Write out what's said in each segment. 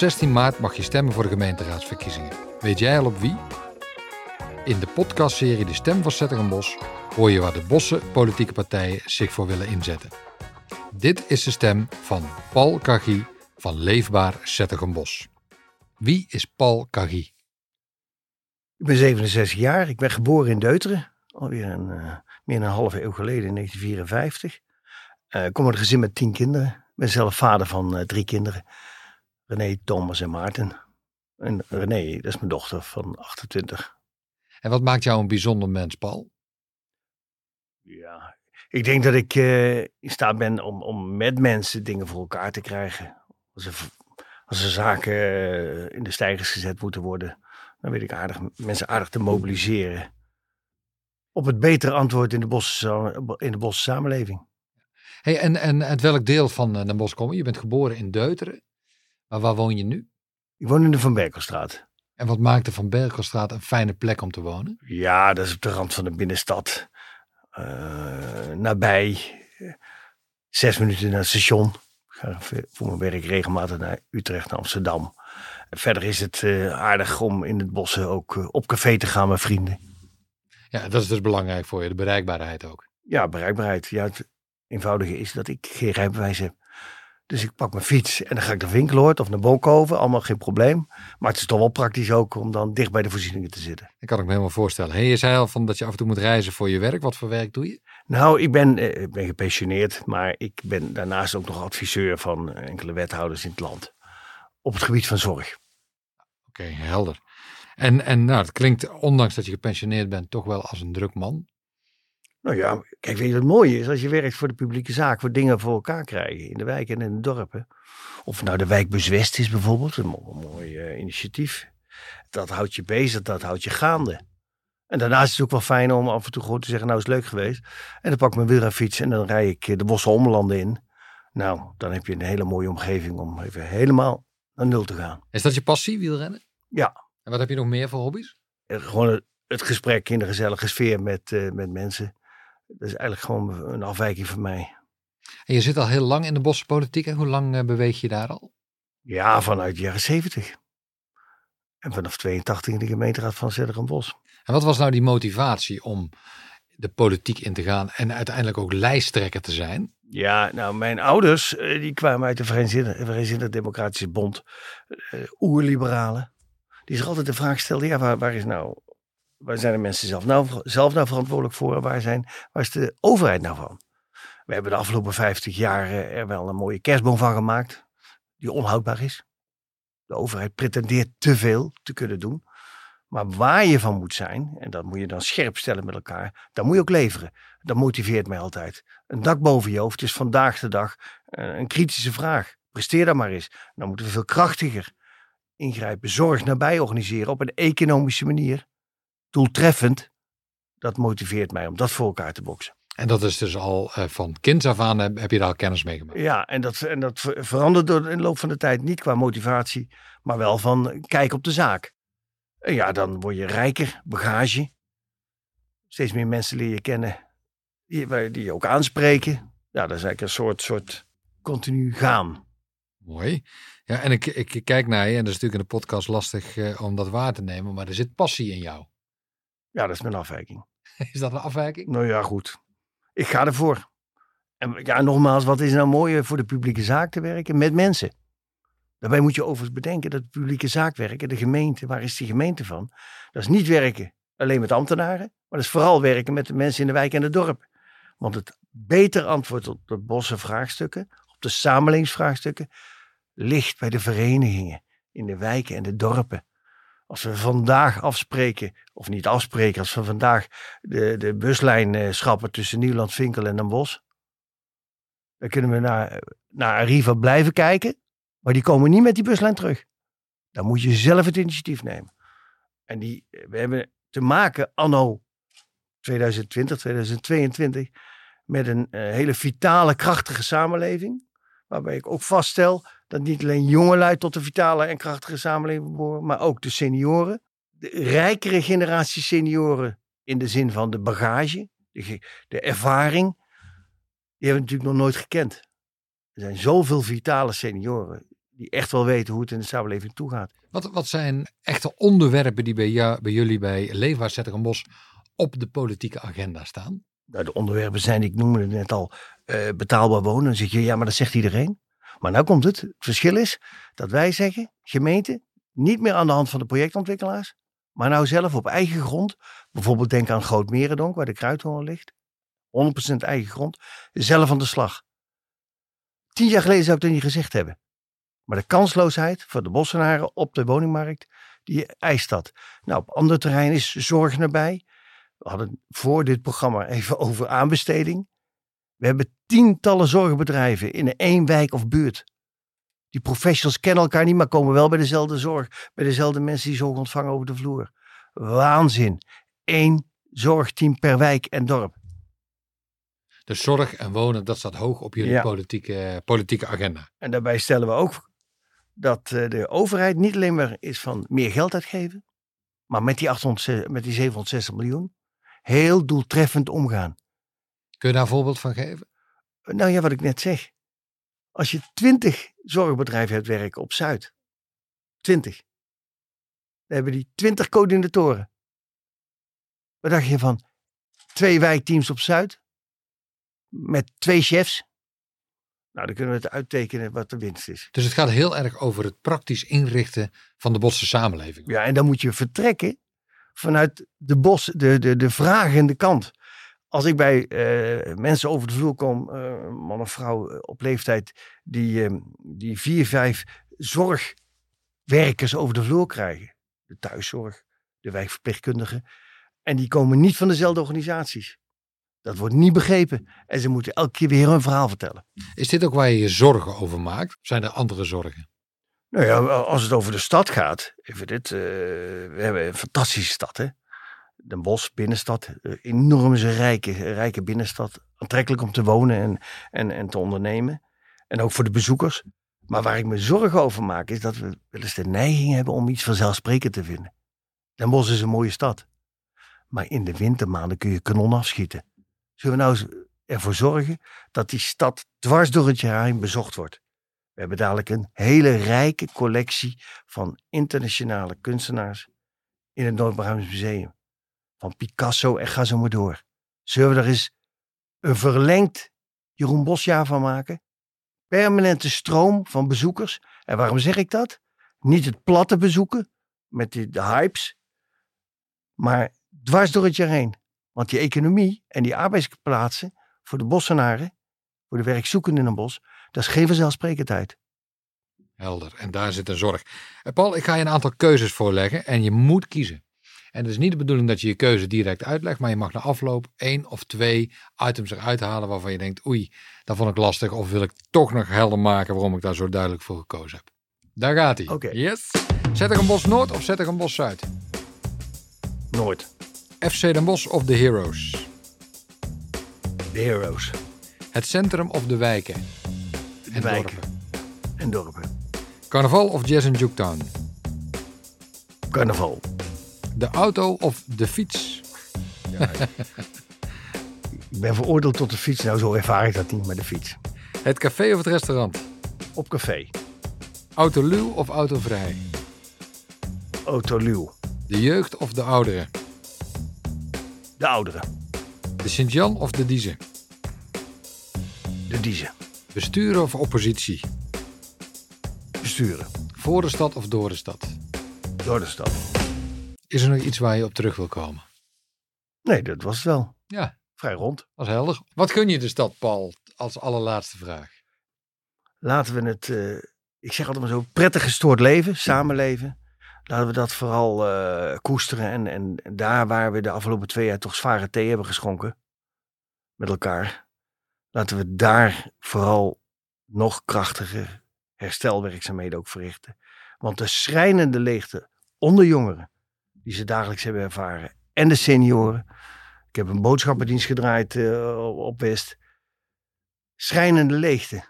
16 maart mag je stemmen voor de gemeenteraadsverkiezingen. Weet jij al op wie? In de podcastserie De Stem van Zetterenbos hoor je waar de bossen politieke partijen zich voor willen inzetten. Dit is de stem van Paul Kagie van Leefbaar Zetterenbos. Wie is Paul Kagie? Ik ben 67 jaar. Ik ben geboren in Deuteren. Alweer een, uh, meer dan een halve eeuw geleden, in 1954. Uh, ik kom uit een gezin met tien kinderen. Ik ben zelf vader van uh, drie kinderen. René, Thomas en Maarten. En René, dat is mijn dochter van 28. En wat maakt jou een bijzonder mens, Paul? Ja, ik denk dat ik uh, in staat ben om, om met mensen dingen voor elkaar te krijgen. Als er, als er zaken uh, in de stijgers gezet moeten worden, dan weet ik aardig, mensen aardig te mobiliseren. Op het betere antwoord in de bosse, in de bosse samenleving. Hey, en, en uit welk deel van Den Bosch kom je? Je bent geboren in Deuteren. Maar waar woon je nu? Ik woon in de Van Berkelstraat. En wat maakt de Van Berkelstraat een fijne plek om te wonen? Ja, dat is op de rand van de binnenstad. Uh, nabij. Zes minuten naar het station. Ik ga voor mijn werk regelmatig naar Utrecht, naar Amsterdam. Verder is het uh, aardig om in het bos ook uh, op café te gaan met vrienden. Ja, dat is dus belangrijk voor je, de bereikbaarheid ook. Ja, bereikbaarheid. Ja, het eenvoudige is dat ik geen rijbewijs heb. Dus ik pak mijn fiets en dan ga ik naar Winkeloord of naar Bonkoven. Allemaal geen probleem. Maar het is toch wel praktisch ook om dan dicht bij de voorzieningen te zitten. Ik kan ik me helemaal voorstellen. Hey, je zei al van dat je af en toe moet reizen voor je werk. Wat voor werk doe je? Nou, ik ben, eh, ik ben gepensioneerd. Maar ik ben daarnaast ook nog adviseur van enkele wethouders in het land. Op het gebied van zorg. Oké, okay, helder. En, en nou, het klinkt, ondanks dat je gepensioneerd bent, toch wel als een druk man. Nou ja, kijk, weet je wat mooi is? Als je werkt voor de publieke zaak, voor dingen voor elkaar krijgen in de wijk en in de dorpen. Of nou de wijkbus West is bijvoorbeeld, een mooi uh, initiatief. Dat houdt je bezig, dat houdt je gaande. En daarnaast is het ook wel fijn om af en toe gewoon te zeggen, nou is het leuk geweest. En dan pak ik mijn wielrenfiets en dan rij ik de bossen omlanden in. Nou, dan heb je een hele mooie omgeving om even helemaal naar nul te gaan. Is dat je passie, wielrennen? Ja. En wat heb je nog meer voor hobby's? Gewoon het gesprek in de gezellige sfeer met, uh, met mensen. Dat is eigenlijk gewoon een afwijking van mij. En je zit al heel lang in de bospolitiek. En hoe lang uh, beweeg je daar al? Ja, vanuit de jaren 70. En vanaf 82 in de gemeenteraad van Bos. En wat was nou die motivatie om de politiek in te gaan en uiteindelijk ook lijsttrekker te zijn? Ja, nou, mijn ouders uh, die kwamen uit de Vrijzinnig Democratische Bond, uh, oerliberalen. Die zich altijd de vraag stelden, ja, waar, waar is nou Waar zijn de mensen zelf nou, zelf nou verantwoordelijk voor? Waar, zijn, waar is de overheid nou van? We hebben de afgelopen 50 jaar eh, er wel een mooie kerstboom van gemaakt. Die onhoudbaar is. De overheid pretendeert te veel te kunnen doen. Maar waar je van moet zijn, en dat moet je dan scherp stellen met elkaar, dan moet je ook leveren. Dat motiveert mij altijd. Een dak boven je hoofd is vandaag de dag eh, een kritische vraag. Presteer dat maar eens. Dan moeten we veel krachtiger ingrijpen. Zorg nabij organiseren op een economische manier doeltreffend, dat motiveert mij om dat voor elkaar te boksen. En dat is dus al uh, van kinds af aan heb, heb je daar al kennis mee gemaakt? Ja, en dat, en dat verandert door in de loop van de tijd niet qua motivatie, maar wel van kijk op de zaak. En ja, dan word je rijker, bagage. Steeds meer mensen leer je kennen die, die je ook aanspreken. Ja, dat is eigenlijk een soort, soort continu gaan. Mooi. Ja, en ik, ik kijk naar je, en dat is natuurlijk in de podcast lastig uh, om dat waar te nemen, maar er zit passie in jou. Ja, dat is mijn afwijking. Is dat een afwijking? Nou ja, goed. Ik ga ervoor. En ja, nogmaals, wat is nou mooi voor de publieke zaak te werken? Met mensen. Daarbij moet je overigens bedenken dat publieke zaak werken, de gemeente, waar is die gemeente van? Dat is niet werken alleen met ambtenaren, maar dat is vooral werken met de mensen in de wijk en het dorp. Want het beter antwoord op de bosse vraagstukken, op de samenlevingsvraagstukken, ligt bij de verenigingen in de wijken en de dorpen. Als we vandaag afspreken, of niet afspreken, als we vandaag de, de buslijn uh, schrappen tussen Nieuwland, Vinkel en Den Bosch. Dan kunnen we naar, naar Arriva blijven kijken, maar die komen niet met die buslijn terug. Dan moet je zelf het initiatief nemen. En die, we hebben te maken anno 2020, 2022 met een uh, hele vitale, krachtige samenleving. Waarbij ik ook vaststel dat niet alleen jongelui tot de vitale en krachtige samenleving behoren, maar ook de senioren. De rijkere generatie senioren in de zin van de bagage, de, de ervaring, die hebben we natuurlijk nog nooit gekend. Er zijn zoveel vitale senioren Die echt wel weten hoe het in de samenleving toegaat. Wat, wat zijn echte onderwerpen die bij, jou, bij jullie bij Leefbaar Zetterenbos op de politieke agenda staan? Nou, de onderwerpen zijn, ik noemde het net al, eh, betaalbaar wonen. Dan zeg je, ja, maar dat zegt iedereen. Maar nou komt het. Het verschil is dat wij zeggen, gemeente, niet meer aan de hand van de projectontwikkelaars, maar nou zelf op eigen grond. Bijvoorbeeld denk aan Groot Merendonk, waar de Kruidhoorn ligt. 100% eigen grond. Zelf aan de slag. Tien jaar geleden zou ik dat niet gezegd hebben. Maar de kansloosheid voor de bossenaren op de woningmarkt, die eist dat. Nou, op andere terreinen is zorg erbij. We hadden voor dit programma even over aanbesteding. We hebben tientallen zorgbedrijven in één wijk of buurt. Die professionals kennen elkaar niet, maar komen wel bij dezelfde zorg. Bij dezelfde mensen die zorg ontvangen over de vloer. Waanzin. Eén zorgteam per wijk en dorp. Dus zorg en wonen, dat staat hoog op jullie Ja. politieke, politieke agenda. En daarbij stellen we ook dat eh, de overheid niet alleen maar is van meer geld uitgeven, maar met die, 800, met die 760 miljoen heel doeltreffend omgaan. Kun je daar een voorbeeld van geven? Nou ja, wat ik net zeg. Als je 20 zorgbedrijven hebt werken op Zuid, 20, dan hebben die 20 coördinatoren. Wat dacht je van twee wijkteams op Zuid met twee chefs? Nou, dan kunnen we het uittekenen wat de winst is. Dus het gaat heel erg over het praktisch inrichten van de Bosse samenleving. Ja, en dan moet je vertrekken vanuit de bos, de, de, de vragende kant. Als ik bij eh, mensen over de vloer kom, eh, man of vrouw eh, op leeftijd, die, eh, die vier, vijf zorgwerkers over de vloer krijgen. De thuiszorg, de wijkverpleegkundigen. En die komen niet van dezelfde organisaties. Dat wordt niet begrepen. En ze moeten elke keer weer hun verhaal vertellen. Is dit ook waar je je zorgen over maakt? Zijn er andere zorgen? Nou ja, als het over de stad gaat, even dit. we hebben een fantastische stad, hè? Den Bosch, binnenstad, eh, enorme rijke, rijke binnenstad. Aantrekkelijk om te wonen en, en, en te ondernemen. En ook voor de bezoekers. Maar waar ik me zorgen over maak, is dat we wel eens de neiging hebben om iets vanzelfsprekend te vinden. Den Bosch is een mooie stad. Maar in de wintermaanden kun je kanon afschieten. Zullen we nou eens ervoor zorgen dat die stad dwars door het jaar heen bezocht wordt? We hebben dadelijk een hele rijke collectie van internationale kunstenaars in het Noord-Brabants Museum. Van Picasso en ga zo maar door. Zullen we er eens een verlengd Jeroen Bosjaar van maken? Permanente stroom van bezoekers. En waarom zeg ik dat? Niet het platte bezoeken met die, de hypes, maar dwars door het jaar heen. Want die economie en die arbeidsplaatsen voor de bossenaren, voor de werkzoekenden in een bos, dat is geen vanzelfsprekendheid. Helder. En daar zit een zorg. Eh, Paul, ik ga je een aantal keuzes voorleggen en je moet kiezen. En het is niet de bedoeling dat je je keuze direct uitlegt, maar je mag na afloop één of twee items eruit halen waarvan je denkt, oei, dat vond ik lastig. Of wil ik toch nog helder maken waarom ik daar zo duidelijk voor gekozen heb. Daar gaat hij. Oké. Yes. Zet er een bos Noord of zet er een bos Zuid? Nooit. FC Den Bosch of de Heroes? De heroes. Het centrum of de wijken? De En wijken dorpen? en dorpen. Carnaval of Jazz in Juketown? Carnaval. De auto of de fiets? Ik ben veroordeeld tot de fiets. Nou, zo ervaar ik dat niet, maar de fiets. Het café of het restaurant? Op café. Autoluw of autovrij? Autoluw. De jeugd of de ouderen? De ouderen. De Sint-Jan of de Diezen? De diezen. Besturen of oppositie? Besturen. Voor de stad of door de stad? Door de stad. Is er nog iets waar je op terug wil komen? Nee, dat was het wel. Ja, Vrij rond. dat is helder. Wat gun je de stad, Paul, als allerlaatste vraag? Laten we het, eh, ik zeg altijd maar zo, prettig gestoord leven, samenleven. Laten we dat vooral eh, koesteren. En, en daar waar we de afgelopen twee jaar toch zware thee hebben geschonken. Met elkaar. Laten we daar vooral nog krachtiger herstelwerkzaamheden ook verrichten. Want de schrijnende leegte onder jongeren, die ze dagelijks hebben ervaren, en de senioren. Ik heb een boodschappendienst gedraaid eh, op West. Schrijnende leegte.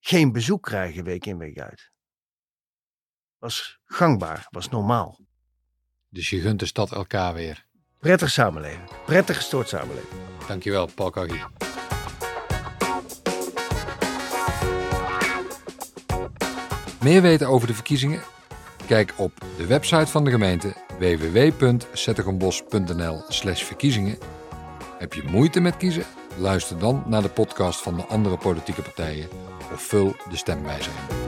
Geen bezoek krijgen week in week uit. Was gangbaar, was normaal. Dus je gunt de stad elkaar weer. Prettig samenleven. Prettig gestoord samenleven. Dankjewel, Paul Kaggi. Meer weten over de verkiezingen? Kijk op de website van de gemeente www.zettegenbos.nl/verkiezingen. Heb je moeite met kiezen? Luister dan naar de podcast van de andere politieke partijen of vul de stemwijzer in.